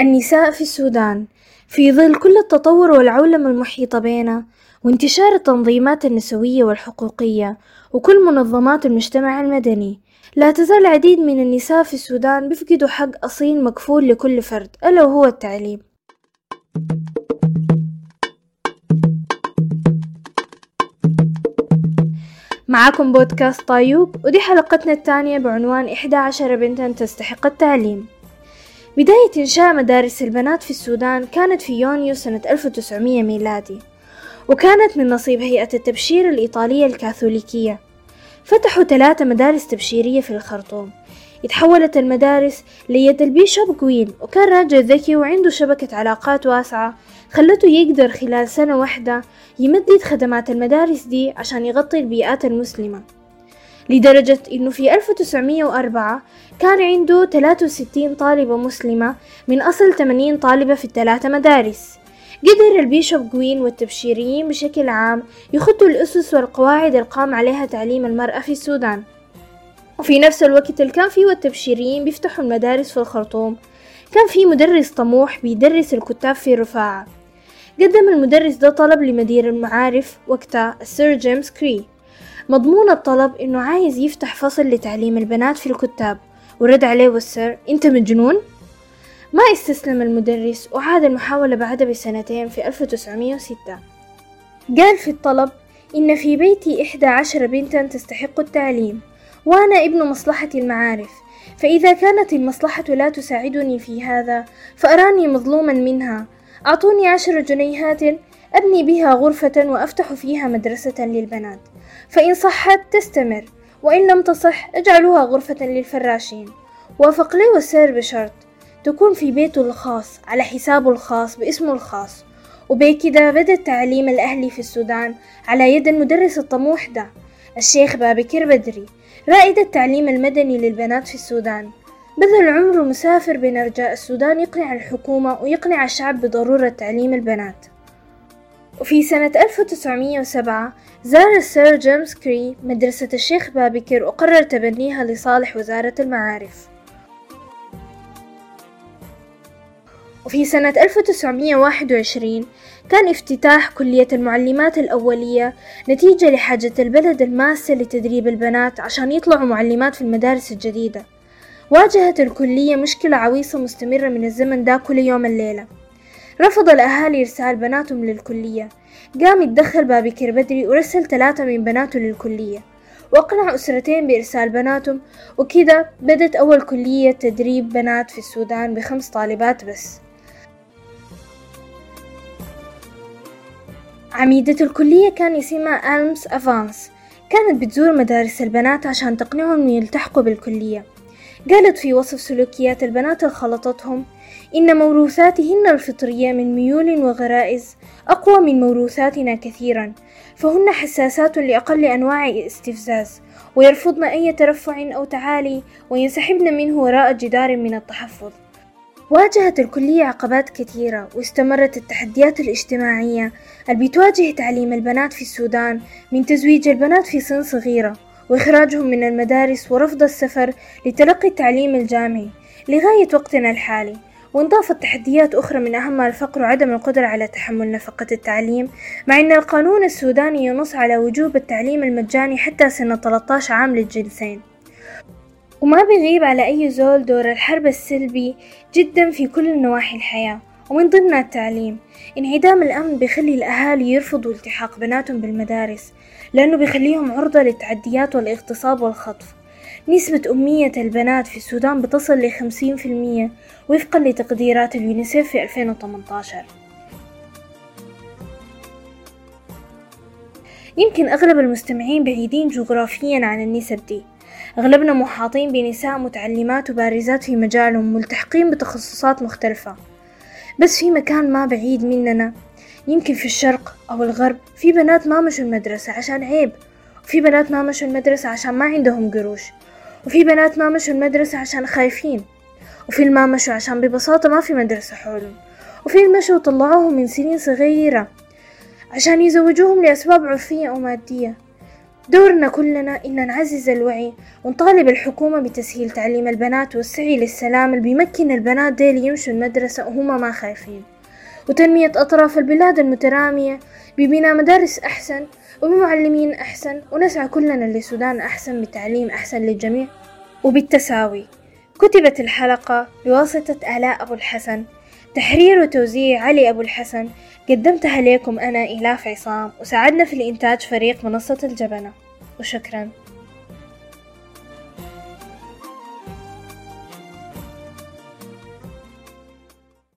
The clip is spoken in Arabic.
النساء في السودان. في ظل كل التطور والعولمة المحيطة بنا وانتشار التنظيمات النسوية والحقوقية وكل منظمات المجتمع المدني لا تزال العديد من النساء في السودان بيفقدوا حق أصيل مكفول لكل فرد ألا وهو التعليم. معكم بودكاست طايوب ودي حلقتنا الثانية بعنوان إحدى عشر بنتا تستحق التعليم. بداية إنشاء مدارس البنات في السودان كانت في يونيو سنة 1900 ميلادي وكانت من نصيب هيئة التبشير الإيطالية الكاثوليكية. فتحوا ثلاثة مدارس تبشيرية في الخرطوم. اتحولت المدارس ليد ال Bishop جوين وكان راجل ذكي وعنده شبكة علاقات واسعة خلته يقدر خلال سنة واحدة يمدد خدمات المدارس دي عشان يغطي البيئات المسلمة. لدرجة إنه في 1904 كان عنده 63 طالبة مسلمة من أصل 80 طالبة في الثلاثة مدارس. قدر ال Bishop جوين والتبشيريين بشكل عام يخطوا الأسس والقواعد القام عليها تعليم المرأة في السودان. وفي نفس الوقت كان فيه والتبشيريين بيفتحوا المدارس في الخرطوم. كان في مدرس طموح بيدرس الكتاب في رفاعة. قدم المدرس ده طلب لمدير المعارف وقتها السير جيمس كري. مضمون الطلب إنه عايز يفتح فصل لتعليم البنات في الكتاب. ورد عليه والسر أنت مجنون؟ ما استسلم المدرس وعاد المحاولة بعدها بسنتين في 1906 قال في الطلب إن في بيتي إحدى عشر بنتا تستحق التعليم وأنا ابن مصلحة المعارف. فإذا كانت المصلحة لا تساعدني في هذا فأراني مظلوما منها. أعطوني عشر جنيهات أبني بها غرفة وأفتح فيها مدرسة للبنات. فإن صحت تستمر وإن لم تصح اجعلوها غرفة للفراشين. وافق لي والسير بشرط تكون في بيته الخاص على حسابه الخاص باسمه الخاص. وبكده بدأ التعليم الأهلي في السودان على يد المدرس الطموح ده الشيخ بابكر بدري رائد التعليم المدني للبنات في السودان. بذل عمره مسافر بين أرجاء السودان يقنع الحكومة ويقنع الشعب بضرورة تعليم البنات. وفي سنة 1907 زار السير جيمس كري مدرسة الشيخ بابكر وقرر تبنيها لصالح وزارة المعارف. وفي سنة 1921 كان افتتاح كلية المعلمات الأولية نتيجة لحاجة البلد الماسة لتدريب البنات عشان يطلعوا معلمات في المدارس الجديدة. واجهت الكلية مشكلة عويصة مستمرة من الزمن ده كل يوم الليلة. رفض الأهالي إرسال بناتهم للكلية قام يتدخل بابكر بدري ورسل ثلاثة من بناته للكلية. وأقنع أسرتين بإرسال بناتهم وكذا بدت أول كلية تدريب بنات في السودان بخمس طالبات بس. عميدة الكلية كان اسمها ألمس أفانس. كانت بتزور مدارس البنات عشان تقنعهم يلتحقوا بالكلية. قالت في وصف سلوكيات البنات خلطتهم إن موروثاتهن الفطرية من ميول وغرائز أقوى من موروثاتنا كثيرا فهن حساسات لأقل أنواع الاستفزاز ويرفضن أي ترفع أو تعالي وينسحبن منه وراء جدار من التحفظ. واجهت الكلية عقبات كثيرة واستمرت التحديات الاجتماعية. اللي بتواجه تعليم البنات في السودان من تزويج البنات في سن صغيرة وإخراجهم من المدارس ورفض السفر لتلقي التعليم الجامعي لغاية وقتنا الحالي؟ وانضافت تحديات أخرى من أهمها الفقر وعدم القدرة على تحمل نفقة التعليم مع أن القانون السوداني ينص على وجوب التعليم المجاني حتى سن 13 عام للجنسين. وما بيغيب على أي زول دور الحرب السلبي جدا في كل نواحي الحياة ومن ضمنها التعليم انعدام الأمن بيخلي الأهالي يرفضوا التحاق بناتهم بالمدارس لأنه بيخليهم عرضة للتعديات والاغتصاب والخطف. نسبة أمية البنات في السودان بتصل لخمسين في المية وفقا لتقديرات اليونيسيف في 2018 يمكن أغلب المستمعين بعيدين جغرافيا عن النسب دي. أغلبنا محاطين بنساء متعلمات وبارزات في مجالهم ملتحقين بتخصصات مختلفة. بس في مكان ما بعيد مننا يمكن في الشرق أو الغرب في بنات ما مشوا المدرسة عشان عيب وفي بنات ما مشوا المدرسة عشان ما عندهم قروش. وفي بنات ما مشوا المدرسة عشان خايفين. وفي ما مشوا عشان ببساطة ما في مدرسة حولهم. وفي مشوا طلعوهم من سنين صغيرة عشان يزوجوهم لأسباب عرفية أو مادية. دورنا كلنا إن نعزز الوعي ونطالب الحكومة بتسهيل تعليم البنات والسعي للسلام اللي بيمكن البنات ديل يمشوا المدرسة وهما ما خايفين. وتنمية أطراف البلاد المترامية ببناء مدارس أحسن وبمعلمين أحسن ونسعى كلنا لسودان أحسن بتعليم أحسن للجميع. وبالتساوي كتبت الحلقة بواسطة آلاء أبو الحسن. تحرير وتوزيع علي أبو الحسن. قدمتها لكم أنا إيلاف عصام. وساعدنا في الإنتاج فريق منصة الجبنة. وشكرا.